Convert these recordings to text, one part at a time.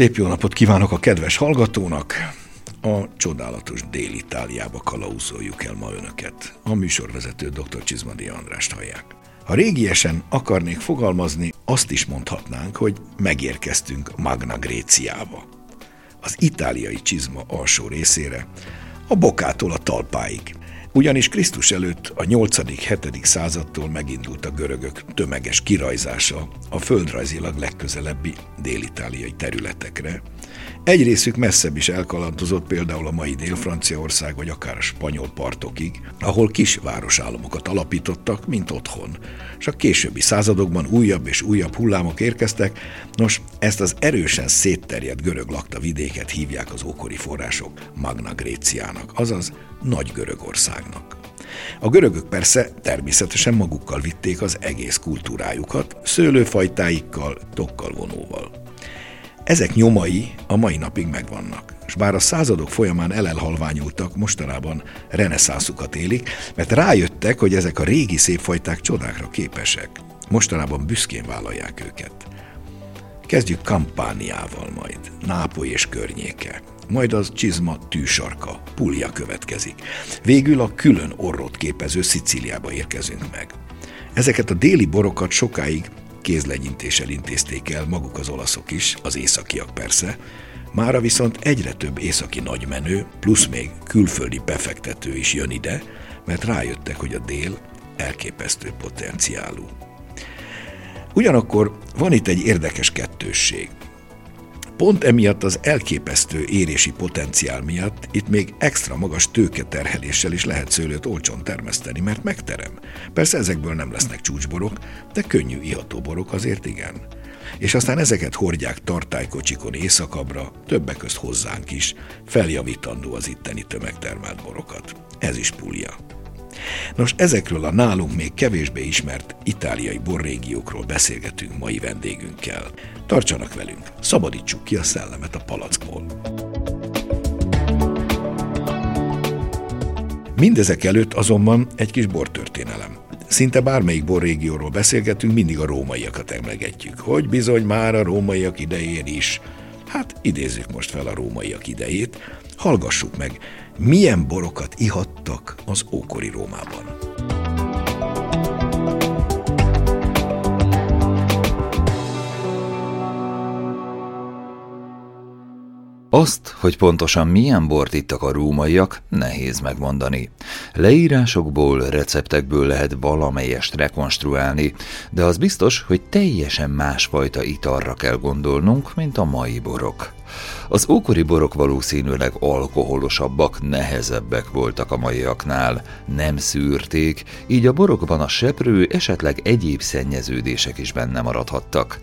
Szép jó napot kívánok a kedves hallgatónak! A csodálatos Dél-Itáliába kalauzoljuk el ma önöket. A műsorvezető dr. Csizmadi Andrást hallják. Ha régiesen akarnék fogalmazni, azt is mondhatnánk, hogy megérkeztünk Magna Gréciába. Az itáliai csizma alsó részére, a bokától a talpáig. Ugyanis Krisztus előtt a 8.-7. századtól megindult a görögök tömeges kirajzása a földrajzilag legközelebbi dél-itáliai területekre, egy részük messzebb is elkalantozott például a mai Dél-Franciaország, vagy akár a spanyol partokig, ahol kis városállamokat alapítottak, mint otthon. És a későbbi századokban újabb és újabb hullámok érkeztek, nos, ezt az erősen szétterjedt görög lakta vidéket hívják az ókori források Magna Gréciának, azaz Nagy Görögországnak. A görögök persze természetesen magukkal vitték az egész kultúrájukat, szőlőfajtáikkal, tokkal vonóval. Ezek nyomai a mai napig megvannak, és bár a századok folyamán elelhalványultak, mostanában reneszászukat élik, mert rájöttek, hogy ezek a régi szép fajták csodákra képesek. Mostanában büszkén vállalják őket. Kezdjük kampániával majd, Nápoly és környéke. Majd az csizma tűsarka, Puglia következik. Végül a külön orrot képező Szicíliába érkezünk meg. Ezeket a déli borokat sokáig kézlegyintéssel intézték el maguk az olaszok is, az északiak persze, mára viszont egyre több északi nagymenő, plusz még külföldi befektető is jön ide, mert rájöttek, hogy a dél elképesztő potenciálú. Ugyanakkor van itt egy érdekes kettősség. Pont emiatt az elképesztő érési potenciál miatt itt még extra magas tőketerheléssel is lehet szőlőt olcsón termeszteni, mert megterem. Persze ezekből nem lesznek csúcsborok, de könnyű iható borok azért igen. És aztán ezeket hordják tartálykocsikon éjszakabbra, többek közt hozzánk is, feljavítandó az itteni tömegtermelt borokat. Ez is pulja. Nos, ezekről a nálunk még kevésbé ismert itáliai borrégiókról beszélgetünk mai vendégünkkel. Tartsanak velünk, szabadítsuk ki a szellemet a palackból. Mindezek előtt azonban egy kis bortörténelem. Szinte bármelyik borrégióról beszélgetünk, mindig a rómaiakat emlegetjük, hogy bizony már a rómaiak idején is. Hát idézzük most fel a rómaiak idejét, hallgassuk meg, milyen borokat ihattak az ókori Rómában. Azt, hogy pontosan milyen bort ittak a rómaiak, nehéz megmondani. Leírásokból, receptekből lehet valamelyest rekonstruálni, de az biztos, hogy teljesen másfajta italra kell gondolnunk, mint a mai borok. Az ókori borok valószínűleg alkoholosabbak, nehezebbek voltak a maiaknál, nem szűrték, így a borokban a seprő, esetleg egyéb szennyeződések is benne maradhattak.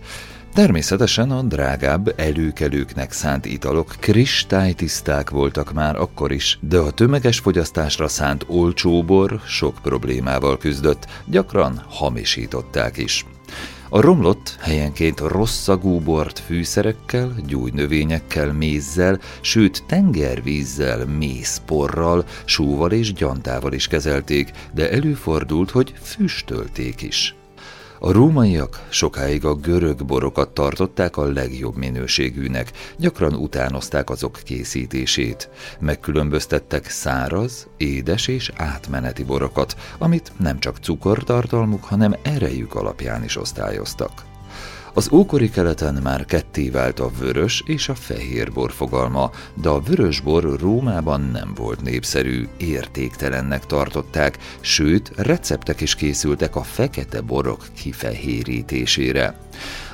Természetesen a drágább előkelőknek szánt italok kristálytiszták voltak már akkor is, de a tömeges fogyasztásra szánt olcsóbor sok problémával küzdött, gyakran hamisították is. A romlott helyenként rosszagú bort fűszerekkel, gyújnövényekkel, mézzel, sőt tengervízzel, mészporral, sóval és gyantával is kezelték, de előfordult, hogy füstölték is. A rómaiak sokáig a görög borokat tartották a legjobb minőségűnek, gyakran utánozták azok készítését. Megkülönböztettek száraz, édes és átmeneti borokat, amit nem csak cukortartalmuk, hanem erejük alapján is osztályoztak. Az ókori keleten már ketté vált a vörös és a fehér bor fogalma, de a vörös bor Rómában nem volt népszerű, értéktelennek tartották, sőt, receptek is készültek a fekete borok kifehérítésére.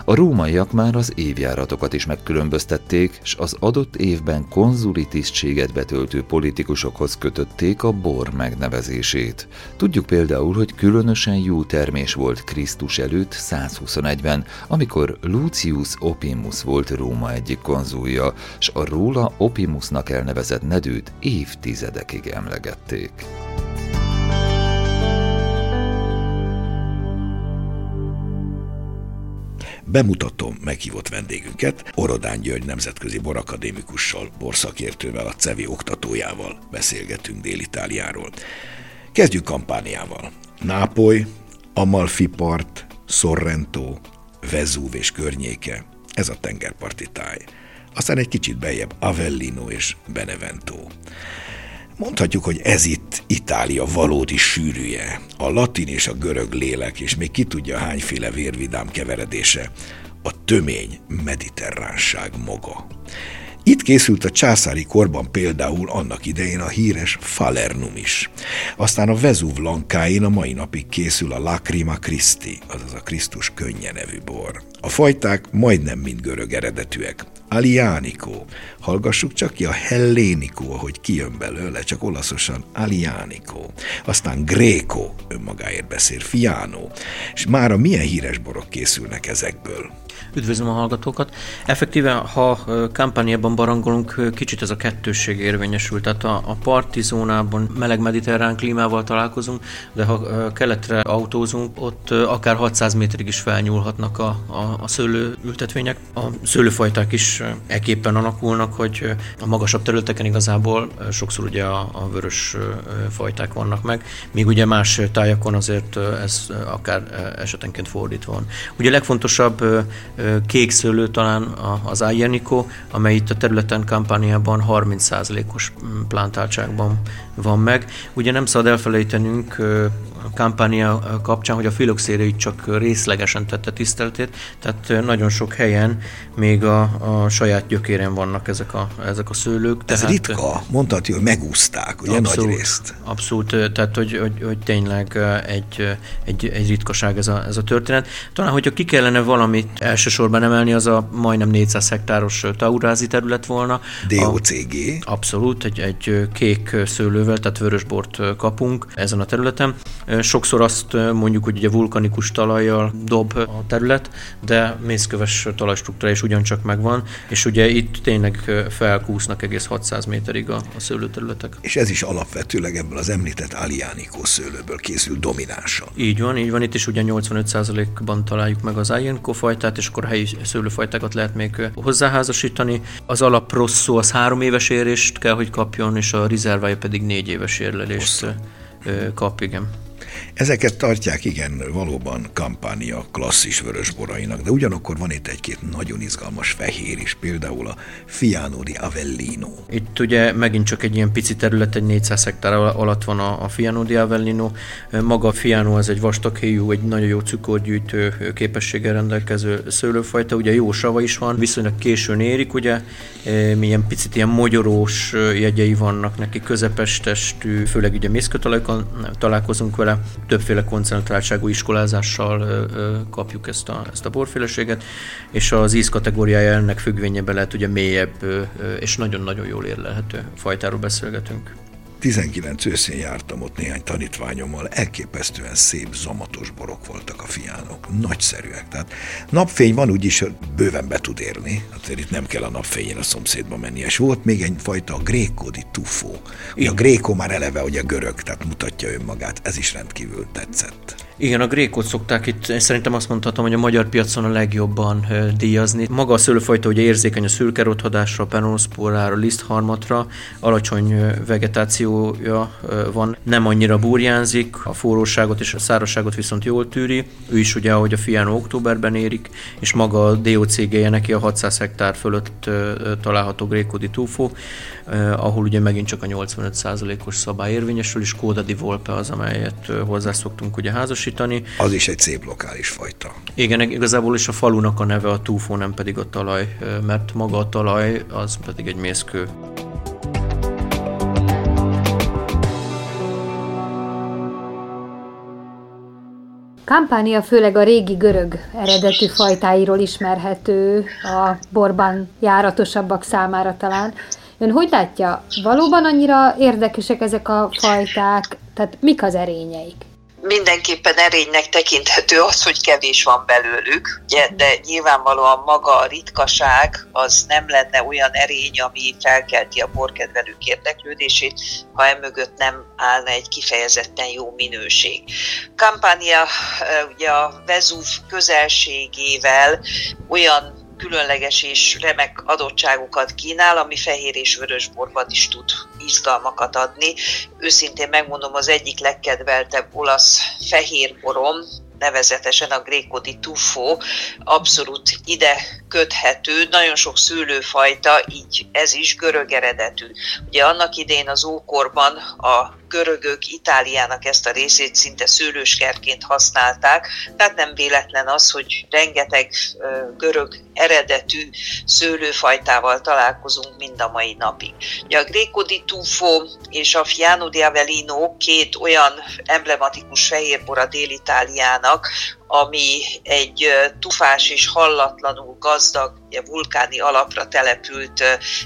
A rómaiak már az évjáratokat is megkülönböztették, és az adott évben konzuli tisztséget betöltő politikusokhoz kötötték a bor megnevezését. Tudjuk például, hogy különösen jó termés volt Krisztus előtt 121-ben, amikor Lucius Opimus volt Róma egyik konzulja, és a róla Opimusnak elnevezett nedőt évtizedekig emlegették. Bemutatom meghívott vendégünket, Orodán György nemzetközi borakadémikussal, borszakértővel, a CEVI oktatójával beszélgetünk Dél-Itáliáról. Kezdjük kampániával. Nápoly, Amalfi part, Sorrento, Vezúv és környéke, ez a tengerparti táj. aztán egy kicsit bejebb Avellino és Benevento. Mondhatjuk, hogy ez itt Itália valódi sűrűje, a latin és a görög lélek, és még ki tudja hányféle vérvidám keveredése, a tömény mediterránság maga. Itt készült a császári korban például annak idején a híres Falernum is. Aztán a Vezúv lankáin a mai napig készül a Lacrima Christi, azaz a Krisztus könnye nevű bor. A fajták majdnem mind görög eredetűek. Alianico. Hallgassuk csak ki a Hellénico, ahogy kijön belőle, csak olaszosan Alianico. Aztán Greco, önmagáért beszél, Fiano. És mára milyen híres borok készülnek ezekből? Üdvözlöm a hallgatókat. Effektíve, ha kampányában barangolunk, kicsit ez a kettősség érvényesül. Tehát a, a parti zónában meleg mediterrán klímával találkozunk, de ha keletre autózunk, ott akár 600 méterig is felnyúlhatnak a, a, a szőlőültetvények. A szőlőfajták is eképpen alakulnak, hogy a magasabb területeken igazából sokszor ugye a, a vörös fajták vannak meg, míg ugye más tájakon azért ez akár esetenként fordítva van. Ugye a legfontosabb kék szőlő talán az Ayeniko, amely itt a területen kampániában 30%-os mm, plántáltságban van meg. Ugye nem szabad elfelejtenünk kampánia kapcsán, hogy a filoxéria csak részlegesen tette tiszteltét, tehát nagyon sok helyen még a, a saját gyökéren vannak ezek a, ezek a szőlők. Ez tehát, ritka, mondhatni, hogy megúzták, ugye abszolút, nagy részt. Abszolút, tehát hogy, hogy, hogy tényleg egy, egy, egy ritkaság ez a, ez a történet. Talán, hogyha ki kellene valamit elsősorban emelni, az a majdnem 400 hektáros taurázi terület volna. DOCG. A, abszolút, egy, egy kék szőlővel, tehát vörösbort kapunk ezen a területen. Sokszor azt mondjuk, hogy ugye vulkanikus talajjal dob a terület, de mészköves talajstruktúra is ugyancsak megvan, és ugye itt tényleg felkúsznak egész 600 méterig a, a szőlőterületek. És ez is alapvetőleg ebből az említett Alianico szőlőből készül dominánsan. Így van, így van, itt is ugye 85%-ban találjuk meg az Alianico fajtát, és akkor helyi szőlőfajtákat lehet még hozzáházasítani. Az alap rosszó az három éves érést kell, hogy kapjon, és a rizervája pedig négy éves érlelést kap, igen. Ezeket tartják, igen, valóban kampánia klasszis vörösborainak, de ugyanakkor van itt egy-két nagyon izgalmas fehér is, például a Fiano di Avellino. Itt ugye megint csak egy ilyen pici terület, egy 400 hektár alatt van a, a Fiano di Avellino. Maga a Fiano az egy vastaghéjú, egy nagyon jó cukorgyűjtő képességgel rendelkező szőlőfajta, ugye jó sava is van, viszonylag későn érik, ugye, milyen picit ilyen mogyorós jegyei vannak neki, közepes testű, főleg ugye mészkötalajkon találkozunk vele, többféle koncentráltságú iskolázással kapjuk ezt a, ezt a borféleséget, és az íz kategóriája ennek függvényében lehet ugye mélyebb és nagyon-nagyon jól érlelhető fajtáról beszélgetünk. 19 őszén jártam ott néhány tanítványommal, elképesztően szép, zamatos borok voltak a fiánok, nagyszerűek. Tehát napfény van, úgyis bőven be tud érni, azért itt nem kell a napfényén a szomszédba menni. És volt még egy fajta a grékodi tufó. Ugye a gréko már eleve, a görög, tehát mutatja önmagát, ez is rendkívül tetszett. Igen, a grékot szokták itt, én szerintem azt mondhatom, hogy a magyar piacon a legjobban díjazni. Maga a szőlőfajta ugye érzékeny a szürkerothadásra, penonoszpórára, lisztharmatra, alacsony vegetációja van, nem annyira burjánzik, a forróságot és a szárazságot viszont jól tűri. Ő is ugye, ahogy a fián októberben érik, és maga a DOCG-je neki a 600 hektár fölött található grékodi túfó, ahol ugye megint csak a 85%-os szabály érvényesül, és Kóda di Volpe az, amelyet hozzászoktunk ugye házas hasznosítani. Az is egy szép lokális fajta. Igen, igazából is a falunak a neve a túfó, nem pedig a talaj, mert maga a talaj az pedig egy mészkő. Kampánia főleg a régi görög eredetű fajtáiról ismerhető, a borban járatosabbak számára talán. Ön hogy látja, valóban annyira érdekesek ezek a fajták, tehát mik az erényeik? Mindenképpen erénynek tekinthető az, hogy kevés van belőlük, ugye, de nyilvánvalóan maga a ritkaság az nem lenne olyan erény, ami felkelti a borkedvelők érdeklődését, ha emögött nem állna egy kifejezetten jó minőség. Kampánia ugye a Vezúv közelségével olyan különleges és remek adottságokat kínál, ami fehér és vörös borban is tud izgalmakat adni. Őszintén megmondom, az egyik legkedveltebb olasz fehér borom, nevezetesen a Greco di Tuffo abszolút ide köthető, nagyon sok szőlőfajta, így ez is görög eredetű. Ugye annak idején az ókorban a görögök Itáliának ezt a részét szinte szőlőskertként használták, tehát nem véletlen az, hogy rengeteg görög eredetű szőlőfajtával találkozunk mind a mai napig. Ugye a Greco di Tufo és a Fiano di Avellino két olyan emblematikus fehérbor a Dél-Itáliának, ami egy tufás és hallatlanul gazdag, vulkáni alapra települt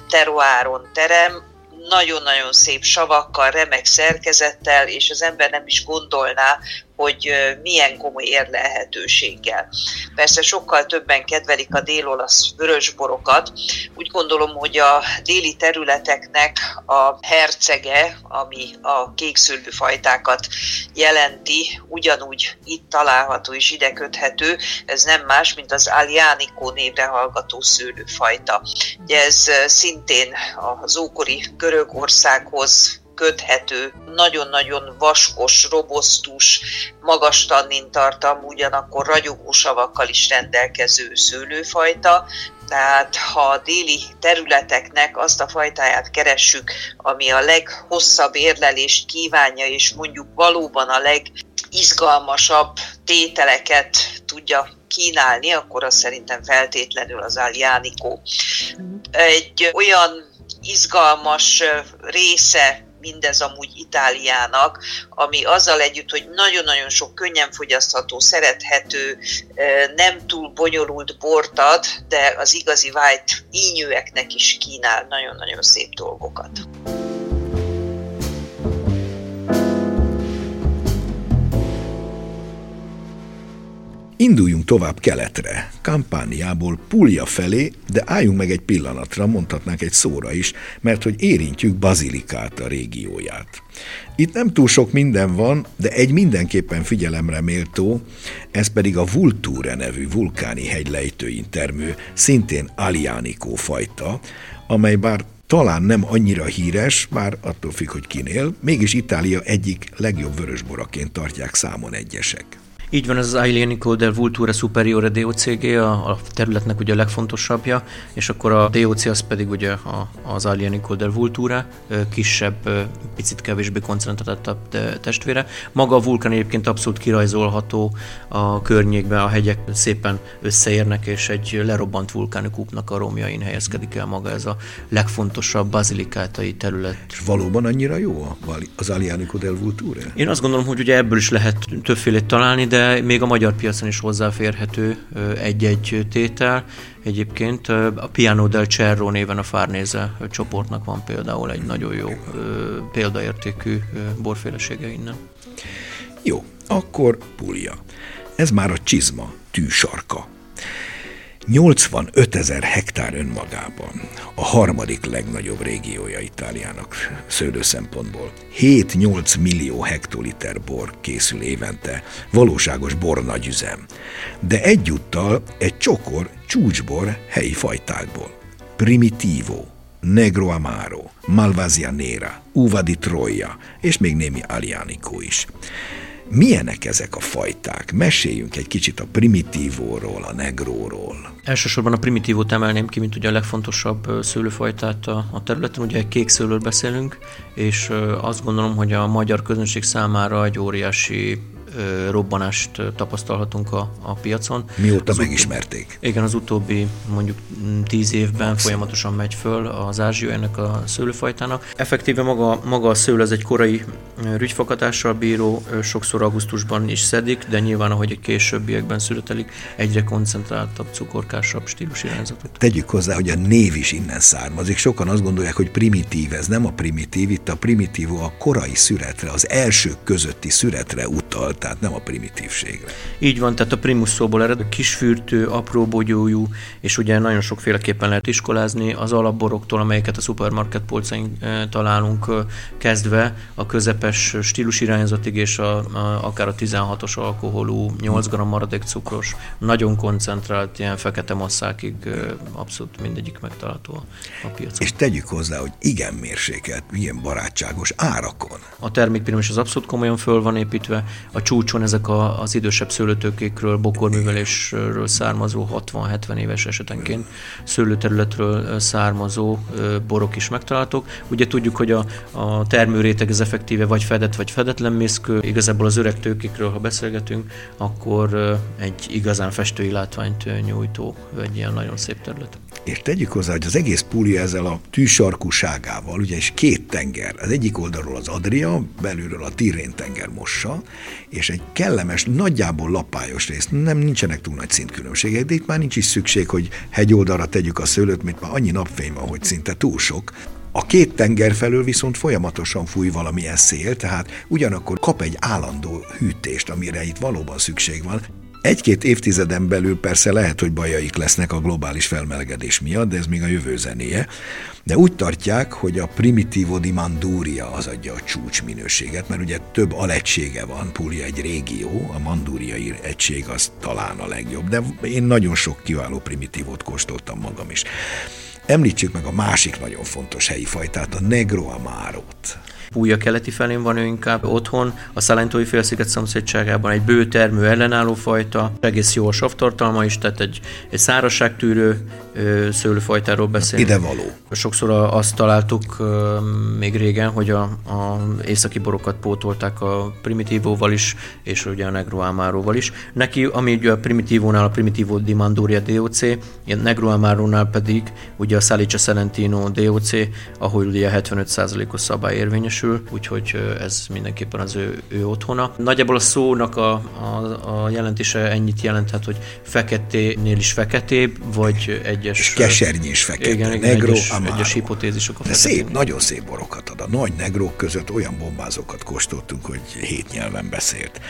teruáron terem, nagyon-nagyon szép savakkal, remek szerkezettel, és az ember nem is gondolná, hogy milyen komoly érlelhetőséggel. Persze sokkal többen kedvelik a dél-olasz vörösborokat. Úgy gondolom, hogy a déli területeknek a hercege, ami a kékszőlőfajtákat jelenti, ugyanúgy itt található és ide köthető, ez nem más, mint az Alianico névre hallgató szőlőfajta. Ugye ez szintén az ókori Görögországhoz köthető, nagyon-nagyon vaskos, robosztus, magas tannintartalmú, ugyanakkor ragyogó savakkal is rendelkező szőlőfajta, tehát ha a déli területeknek azt a fajtáját keressük, ami a leghosszabb érlelést kívánja, és mondjuk valóban a legizgalmasabb tételeket tudja kínálni, akkor az szerintem feltétlenül az Aliánikó. Egy olyan izgalmas része mindez amúgy Itáliának, ami azzal együtt, hogy nagyon-nagyon sok könnyen fogyasztható, szerethető, nem túl bonyolult bort ad, de az igazi white ínyűeknek is kínál nagyon-nagyon szép dolgokat. Induljunk tovább keletre, Kampániából Puglia felé, de álljunk meg egy pillanatra, mondhatnánk egy szóra is, mert hogy érintjük Bazilikát, a régióját. Itt nem túl sok minden van, de egy mindenképpen figyelemre méltó, ez pedig a Vultúre nevű vulkáni hegylejtőin termő, szintén Alianikó fajta, amely bár talán nem annyira híres, bár attól függ, hogy kinél, mégis Itália egyik legjobb vörösboraként tartják számon egyesek. Így van, ez az Alienico del Vultura Superiore DOCG, a, a területnek ugye a legfontosabbja, és akkor a DOC az pedig ugye a, az Alienico del Vultura, kisebb, picit kevésbé koncentráltabb testvére. Maga a vulkán egyébként abszolút kirajzolható a környékben, a hegyek szépen összeérnek, és egy lerobbant vulkáni kúpnak a romjain helyezkedik el maga ez a legfontosabb bazilikátai terület. És valóban annyira jó az Alienico del Vultura? Én azt gondolom, hogy ugye ebből is lehet többfélét találni, de de még a magyar piacon is hozzáférhető egy-egy tétel. Egyébként a Piano del Cerro néven a Fárnéze csoportnak van például egy nagyon jó példaértékű borfélesége innen. Jó, akkor Puglia. Ez már a csizma, tűsarka. 85 ezer hektár önmagában, a harmadik legnagyobb régiója Itáliának szőlő szempontból. 7-8 millió hektoliter bor készül évente, valóságos bor nagyüzem. De egyúttal egy csokor csúcsbor helyi fajtákból. Primitivo, Negro Amaro, Malvasia Nera, Uva di Troia, és még némi Alianico is. Milyenek ezek a fajták? Meséljünk egy kicsit a primitívóról, a negróról. Elsősorban a primitívót emelném ki, mint ugye a legfontosabb szőlőfajtát a, a területen. Ugye kék szőlőről beszélünk, és azt gondolom, hogy a magyar közönség számára egy óriási robbanást tapasztalhatunk a, a piacon. Mióta az megismerték? Utóbbi, igen, az utóbbi mondjuk tíz évben Abszett. folyamatosan megy föl az ázsia ennek a szőlőfajtának. Effektíve maga, maga a szőlő ez egy korai rügyfakatással bíró, sokszor augusztusban is szedik, de nyilván ahogy egy későbbiekben születelik, egyre koncentráltabb, cukorkásabb stílusirányzatot. Tegyük hozzá, hogy a név is innen származik. Sokan azt gondolják, hogy primitív, ez nem a primitív, itt a primitív a korai szüretre, az elsők közötti szüretre utal, tehát nem a primitívségre. Így van, tehát a primus szóból ered, a kisfürtő, apró bogyójú, és ugye nagyon sokféleképpen lehet iskolázni az alapboroktól, amelyeket a szupermarket polcain eh, találunk, eh, kezdve a közepes stílusirányzatig és a, a, akár a 16-os alkoholú, 8 g maradék cukros, nagyon koncentrált ilyen fekete masszákig eh, abszolút mindegyik megtalálható a, piacon. És tegyük hozzá, hogy igen mérsékelt, milyen barátságos árakon. A termékpirimus az abszolút komolyan föl van építve, a csúcson ezek a, az idősebb szőlőtőkékről, bokorművelésről származó 60-70 éves esetenként szőlőterületről származó borok is megtalálhatók. Ugye tudjuk, hogy a, a termőréteg ez effektíve vagy fedett, vagy fedetlen mészkő. Igazából az öreg tőkékről, ha beszélgetünk, akkor egy igazán festői látványt nyújtó, egy ilyen nagyon szép terület. És tegyük hozzá, hogy az egész Púlia ezzel a tűsarkuságával, ugye és két tenger, az egyik oldalról az Adria, belülről a Tirrén tenger mossa, és egy kellemes, nagyjából lapályos rész, nem nincsenek túl nagy szintkülönbségek, de itt már nincs is szükség, hogy hegyoldalra tegyük a szőlőt, mert már annyi napfény van, hogy szinte túl sok. A két tenger felől viszont folyamatosan fúj valamilyen szél, tehát ugyanakkor kap egy állandó hűtést, amire itt valóban szükség van. Egy-két évtizeden belül persze lehet, hogy bajaik lesznek a globális felmelegedés miatt, de ez még a jövő zenéje. De úgy tartják, hogy a Primitivo di Manduria az adja a csúcs minőséget, mert ugye több alegysége van, Puglia egy régió, a mandúriai egység az talán a legjobb, de én nagyon sok kiváló primitívot kóstoltam magam is. Említsük meg a másik nagyon fontos helyi fajtát, a Negro Amárot. Púja keleti felén van ő inkább otthon, a Szalentói félsziget szomszédságában egy bő termő ellenálló fajta, egész jó a savtartalma is, tehát egy, egy szárazságtűrő szőlőfajtáról beszélünk. Ide való. Sokszor azt találtuk még régen, hogy a, a északi borokat pótolták a primitívóval is, és ugye a Negro Amáróval is. Neki, ami ugye a primitívónál a Primitivo di Manduria DOC, a Negro Amárónál pedig ugye a Salice Salentino DOC, ahol ugye 75%-os szabály érvényesül, úgyhogy ez mindenképpen az ő, ő otthona. Nagyjából a szónak a, a, a jelentése ennyit jelenthet, hogy feketénél is feketébb, vagy egy egyes... Kesernyés fekete, igen, igen, negro, egyes, amaro. egyes hipotésisok. A De szép, nagyon szép borokat ad. A nagy negrók között olyan bombázókat kóstoltunk, hogy hét nyelven beszélt.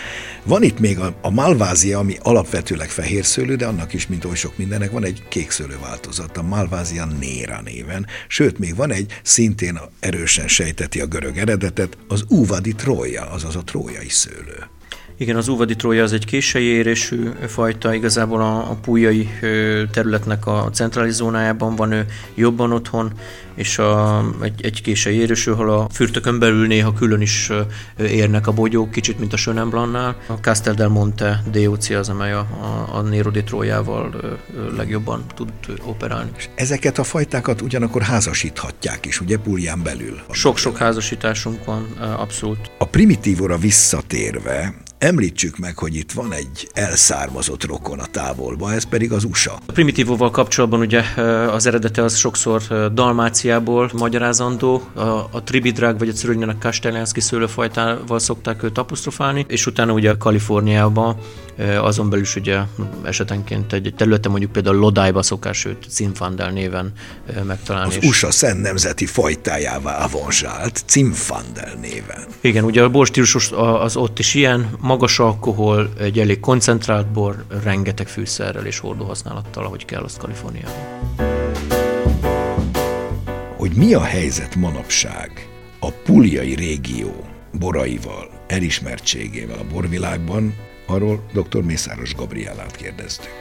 Van itt még a, a malvázia, ami alapvetőleg fehér szőlő, de annak is, mint oly sok mindennek, van egy kék szőlő változat, a malvázia néra néven. Sőt, még van egy, szintén erősen sejteti a görög eredetet, az uvadi trója, azaz a trójai szőlő. Igen, az úvadi trója az egy késői érésű fajta, igazából a, a pújai területnek a centrális zónájában van ő jobban otthon, és a, egy, egy késői érésű, ahol a fürtökön belül néha külön is érnek a bogyók, kicsit, mint a Sönenblannál. A Castel del Monte DOC az, amely a, a, a Nero di Trójával legjobban tud operálni. Ezeket a fajtákat ugyanakkor házasíthatják is, ugye Púlián belül? Sok-sok házasításunk van, abszolút. A primitívora visszatérve, Említsük meg, hogy itt van egy elszármazott rokon a távolba, ez pedig az USA. A primitívóval kapcsolatban ugye az eredete az sokszor Dalmáciából magyarázandó, a, a Tribidrág vagy a Cyrilljának Kastellánszki szőlőfajtával szokták őt apostrofálni, és utána ugye Kaliforniában azon belül is ugye esetenként egy, egy területen mondjuk például Lodájba szokás őt Cimfandel néven megtalálni. Az. USA szent nemzeti fajtájává avonzsált Cimfandel néven. Igen, ugye a borstílusos az ott is ilyen, magas alkohol, egy elég koncentrált bor, rengeteg fűszerrel és hordóhasználattal, ahogy kell azt Kaliforniában. Hogy mi a helyzet manapság a puliai régió boraival, elismertségével a borvilágban, arról dr. Mészáros Gabrielát kérdeztük.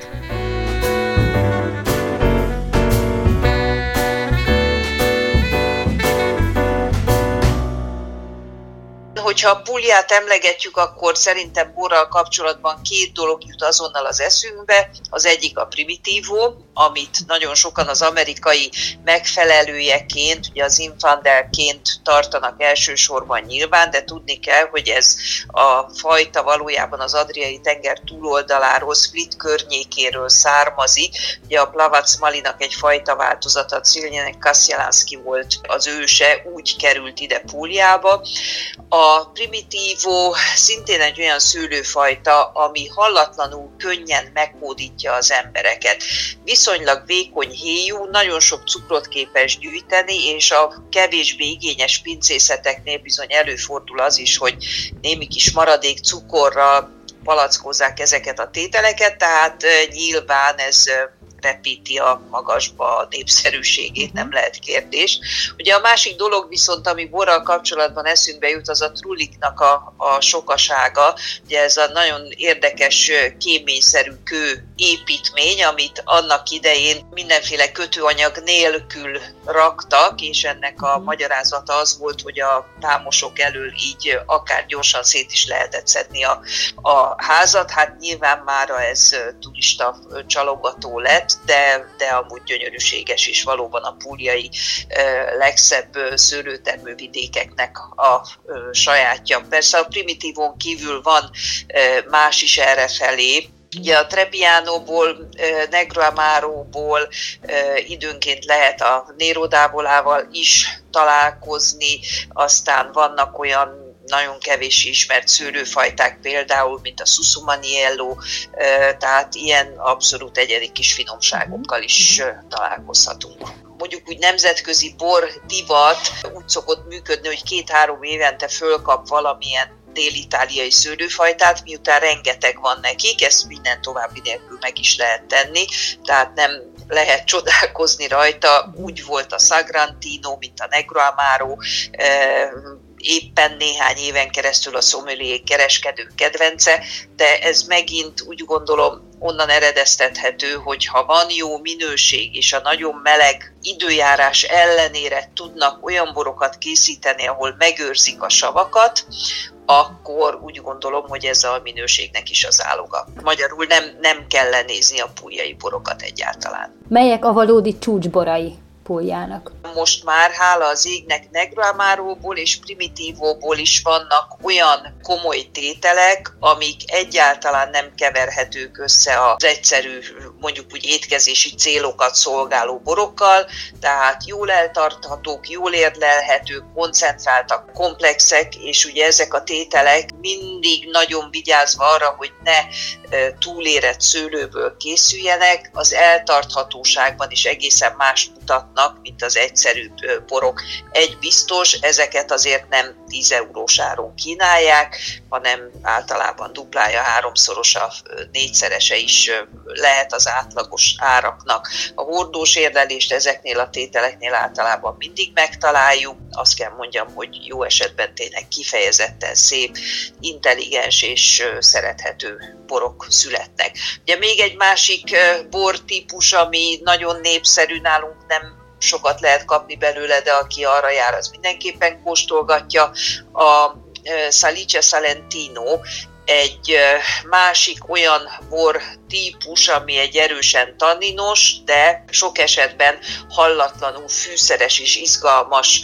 Hogyha a pulját emlegetjük, akkor szerintem borral kapcsolatban két dolog jut azonnal az eszünkbe. Az egyik a primitívó, amit nagyon sokan az amerikai megfelelőjeként, ugye az infandelként tartanak elsősorban nyilván, de tudni kell, hogy ez a fajta valójában az Adriai tenger túloldaláról, Split környékéről származik. Ugye a Plavac Malinak egy fajta változata, Ciljenek Kassielanski volt az őse, úgy került ide Púliába. A primitívó szintén egy olyan szőlőfajta, ami hallatlanul könnyen meghódítja az embereket. Viszonylag vékony héjú, nagyon sok cukrot képes gyűjteni, és a kevésbé igényes pincészeteknél bizony előfordul az is, hogy némi kis maradék cukorral palackozzák ezeket a tételeket, tehát nyilván ez repíti a magasba a népszerűségét, nem lehet kérdés. Ugye a másik dolog viszont, ami borral kapcsolatban eszünkbe jut, az a truliknak a, a sokasága. Ugye ez a nagyon érdekes kéményszerű kő építmény, amit annak idején mindenféle kötőanyag nélkül raktak, és ennek a magyarázata az volt, hogy a támosok elől így akár gyorsan szét is lehetett szedni a, a házat. Hát nyilván már ez turista csalogató lett, de, de amúgy gyönyörűséges is valóban a púliai legszebb szőlőtermővidékeknek a sajátja. Persze a primitívon kívül van más is erre felé, Ugye a Trebbiánóból, Negro Amáróból időnként lehet a Nérodávolával is találkozni, aztán vannak olyan nagyon kevés ismert szőlőfajták például, mint a Susumaniello, tehát ilyen abszolút egyedi kis finomságokkal is találkozhatunk. Mondjuk úgy nemzetközi bor divat úgy szokott működni, hogy két-három évente fölkap valamilyen dél-itáliai szőlőfajtát, miután rengeteg van nekik, ezt minden további nélkül meg is lehet tenni, tehát nem lehet csodálkozni rajta, úgy volt a Sagrantino, mint a Negro Amaro, éppen néhány éven keresztül a szomelié kereskedő kedvence, de ez megint úgy gondolom onnan eredeztethető, hogy ha van jó minőség és a nagyon meleg időjárás ellenére tudnak olyan borokat készíteni, ahol megőrzik a savakat, akkor úgy gondolom, hogy ez a minőségnek is az áloga. Magyarul nem, nem kell lenézni a puljai borokat egyáltalán. Melyek a valódi csúcsborai? Póljának. Most már hála az égnek Negramáróból és Primitívóból is vannak olyan komoly tételek, amik egyáltalán nem keverhetők össze az egyszerű, mondjuk úgy étkezési célokat szolgáló borokkal, tehát jól eltarthatók, jól érlelhetők, koncentráltak, komplexek, és ugye ezek a tételek mindig nagyon vigyázva arra, hogy ne túlérett szőlőből készüljenek, az eltarthatóságban is egészen más mutatnak, mint az egyszerű porok. Egy biztos, ezeket azért nem 10 eurós áron kínálják, hanem általában duplája, háromszorosa, négyszerese is lehet az átlagos áraknak. A hordós érlelést ezeknél a tételeknél általában mindig megtaláljuk. Azt kell mondjam, hogy jó esetben tényleg kifejezetten szép, intelligens és szerethető borok születnek. Ugye még egy másik bortípus, ami nagyon népszerű nálunk, sokat lehet kapni belőle, de aki arra jár, az mindenképpen kóstolgatja. A Salice Salentino egy másik olyan bor típus, ami egy erősen tanninos, de sok esetben hallatlanul fűszeres és izgalmas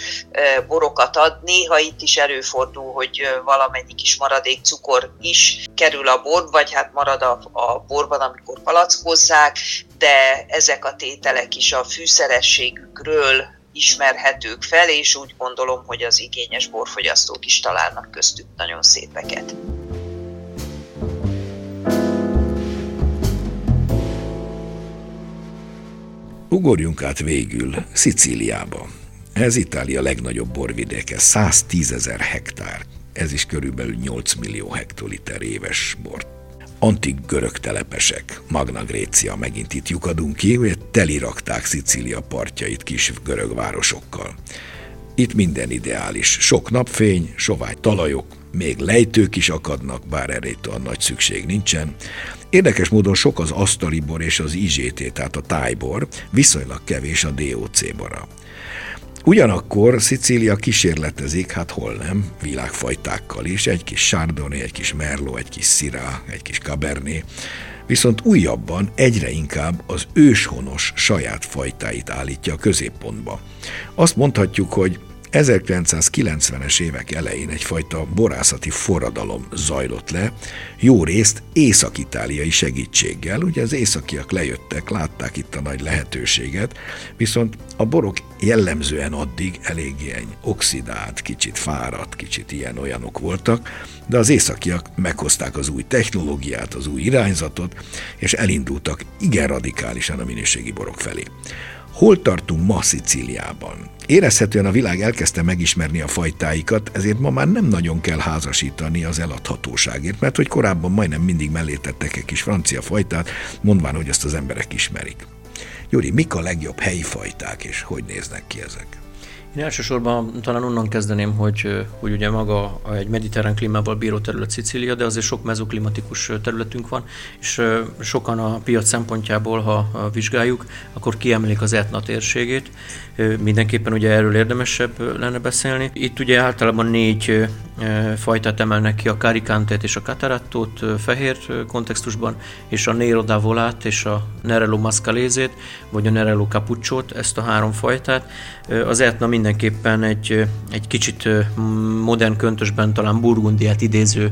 borokat ad. Néha itt is előfordul, hogy valamennyi kis maradék cukor is kerül a bor, vagy hát marad a, a borban, amikor palackozzák, de ezek a tételek is a fűszerességükről ismerhetők fel, és úgy gondolom, hogy az igényes borfogyasztók is találnak köztük nagyon szépeket. Ugorjunk át végül Szicíliába. Ez Itália legnagyobb borvidéke, 110 ezer hektár. Ez is körülbelül 8 millió hektoliter éves bort antik görög telepesek, Magna Grécia, megint itt lyukadunk ki, hogy telirakták Szicília partjait kis görög városokkal. Itt minden ideális. Sok napfény, sovány talajok, még lejtők is akadnak, bár erre a nagy szükség nincsen. Érdekes módon sok az asztalibor és az IGT, tehát a tájbor, viszonylag kevés a DOC bora. Ugyanakkor Szicília kísérletezik, hát hol nem, világfajtákkal is, egy kis Chardonnay, egy kis Merlot, egy kis Syrah, egy kis Cabernet, viszont újabban egyre inkább az őshonos saját fajtáit állítja a középpontba. Azt mondhatjuk, hogy 1990-es évek elején egyfajta borászati forradalom zajlott le, jó részt észak-itáliai segítséggel. Ugye az északiak lejöttek, látták itt a nagy lehetőséget, viszont a borok jellemzően addig eléggé oxidált, kicsit fáradt, kicsit ilyen-olyanok voltak, de az északiak meghozták az új technológiát, az új irányzatot, és elindultak igen radikálisan a minőségi borok felé. Hol tartunk ma Szicíliában? Érezhetően a világ elkezdte megismerni a fajtáikat, ezért ma már nem nagyon kell házasítani az eladhatóságért, mert hogy korábban majdnem mindig mellé tettek egy kis francia fajtát, mondván, hogy azt az emberek ismerik. Gyuri, mik a legjobb helyi fajták, és hogy néznek ki ezek? Én elsősorban talán onnan kezdeném, hogy, hogy ugye maga egy mediterrán klímával bíró terület Szicília, de azért sok mezoklimatikus területünk van, és sokan a piac szempontjából, ha vizsgáljuk, akkor kiemelik az etna térségét. Mindenképpen ugye erről érdemesebb lenne beszélni. Itt ugye általában négy fajtát emelnek ki, a Caricantét és a Catarattót fehér kontextusban, és a Nero d'Avolát és a Nerello Mascalézét, vagy a Nerello Capucciót, ezt a három fajtát. Az etna mindenképpen egy, egy kicsit modern köntösben talán Burgundiát idéző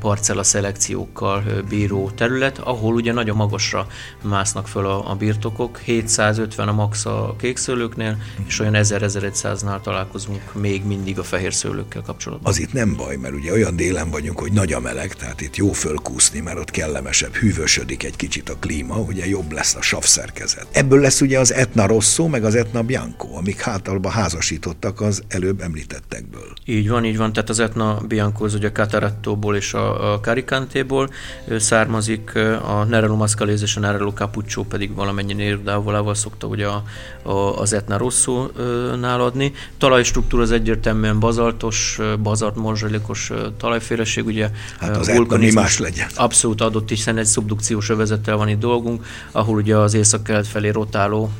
parcella szelekciókkal bíró terület, ahol ugye nagyon magasra másznak föl a, a birtokok, 750 a max a kékszőlőknél, és olyan 1000-1100-nál találkozunk még mindig a fehér szőlőkkel kapcsolatban. Az itt nem baj, mert ugye olyan délen vagyunk, hogy nagy a meleg, tehát itt jó fölkúszni, mert ott kellemesebb, hűvösödik egy kicsit a klíma, ugye jobb lesz a savszerkezet. Ebből lesz ugye az Etna Rosso, meg az Etna Bianco, amik hátalba házasítottak az előbb említettekből. Így van, így van, tehát az Etna Bianco az ugye a Catarattóból és a, a Caricantéból származik, a Nerello Mascalese és a Nerello Capuccio pedig valamennyi nérdával szokta ugye a, a, az Etna Rosso-nál adni. Talajstruktúra az egyértelműen bazaltos, bazalt morzsalékos talajféleség, ugye hát az mi más legyen. Abszolút adott, hiszen egy szubdukciós övezettel van itt dolgunk, ahol ugye az észak-kelet felé rotáló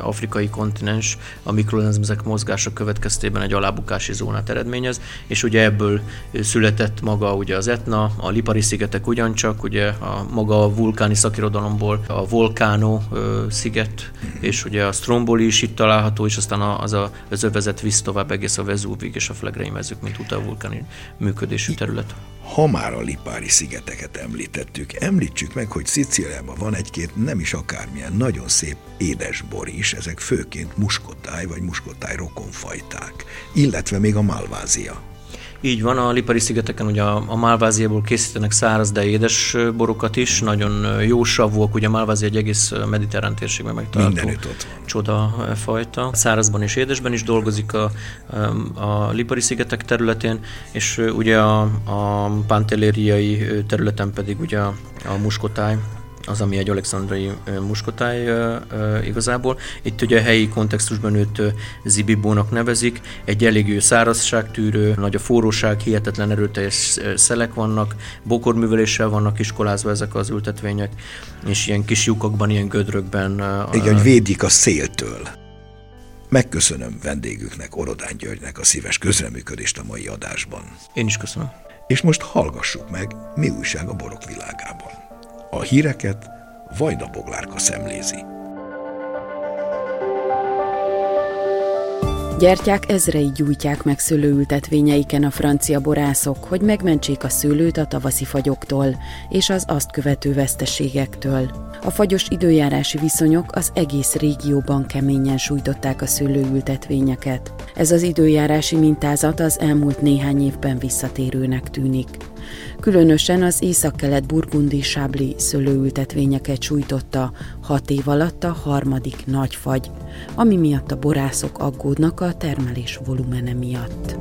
afrikai kontinens a mikroorganizmusok mozgása következtében egy alábukási zónát eredményez, és ugye ebből született maga ugye az Etna, a Lipari szigetek ugyancsak, ugye a maga a vulkáni szakirodalomból a Volcano sziget, és ugye a Stromboli is itt található, és aztán az, a, az övezet visz tovább egész a Vezúvig és a Flegrei mezők, mint utalvulkáni működésű terület. Ha már a Lipári szigeteket említettük, említsük meg, hogy Szicíliában van egy-két nem is akármilyen nagyon szép édesbor is, ezek főként muskotáj vagy muskotáj rokonfajták, illetve még a malvázia. Így van, a Lipari szigeteken ugye a, a málváziából készítenek száraz, de édes borokat is, nagyon jó savúak, ugye a málvázia egy egész mediterrán térségben megtalálható Mindenütt ott csoda fajta. Szárazban és édesben is dolgozik a, a Lipari szigetek területén, és ugye a, a pantellériai területen pedig ugye a, a muskotáj, az, ami egy alexandrai muskotáj igazából. Itt ugye a helyi kontextusban őt zibibónak nevezik, egy elég szárazságtűrő, nagy a forróság, hihetetlen erőteljes szelek vannak, bokorműveléssel vannak iskolázva ezek az ültetvények, és ilyen kis lyukakban, ilyen gödrökben. Igen, hogy védik a széltől. Megköszönöm vendégüknek, Orodán Györgynek a szíves közreműködést a mai adásban. Én is köszönöm. És most hallgassuk meg, mi újság a borok világában. A híreket Vajda Boglárka szemlézi. Gyertyák ezrei gyújtják meg szőlőültetvényeiken a francia borászok, hogy megmentsék a szőlőt a tavaszi fagyoktól és az azt követő veszteségektől. A fagyos időjárási viszonyok az egész régióban keményen sújtották a szőlőültetvényeket. Ez az időjárási mintázat az elmúlt néhány évben visszatérőnek tűnik. Különösen az északkelet burgundi sábli szőlőültetvényeket sújtotta hat év alatt a harmadik nagy fagy, ami miatt a borászok aggódnak a termelés volumene miatt.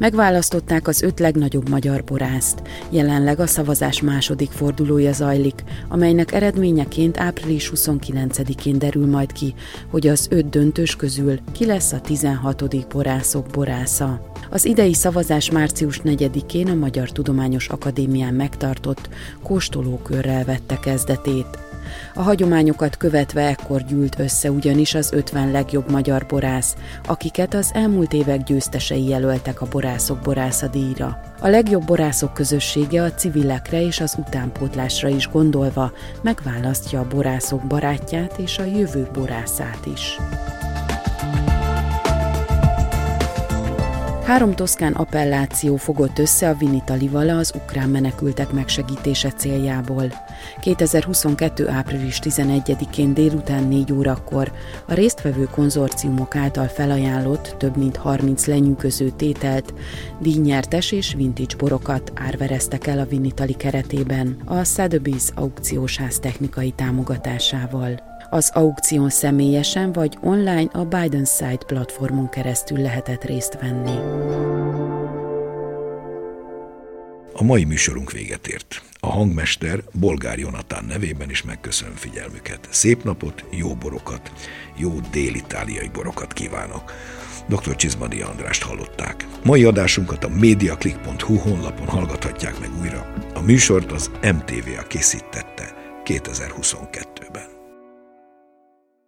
Megválasztották az öt legnagyobb magyar borászt. Jelenleg a szavazás második fordulója zajlik, amelynek eredményeként április 29-én derül majd ki, hogy az öt döntős közül ki lesz a 16. borászok borásza. Az idei szavazás március 4-én a Magyar Tudományos Akadémián megtartott kóstolókörrel vette kezdetét. A hagyományokat követve ekkor gyűlt össze ugyanis az 50 legjobb magyar borász, akiket az elmúlt évek győztesei jelöltek a borászok borászadíjra. A legjobb borászok közössége a civilekre és az utánpótlásra is gondolva megválasztja a borászok barátját és a jövő borászát is. Három toszkán appelláció fogott össze a Vinitalival az ukrán menekültek megsegítése céljából. 2022. április 11-én délután 4 órakor a résztvevő konzorciumok által felajánlott több mint 30 lenyűgöző tételt, díjnyertes és vintage borokat árvereztek el a Vinitali keretében a Sotheby's aukciós ház technikai támogatásával. Az aukción személyesen vagy online a Biden Site platformon keresztül lehetett részt venni. A mai műsorunk véget ért. A hangmester Bolgár Jonatán nevében is megköszönöm figyelmüket. Szép napot, jó borokat, jó dél-itáliai borokat kívánok. Dr. Csizmadi Andrást hallották. Mai adásunkat a mediaclick.hu honlapon hallgathatják meg újra. A műsort az MTV-a készítette 2022-ben.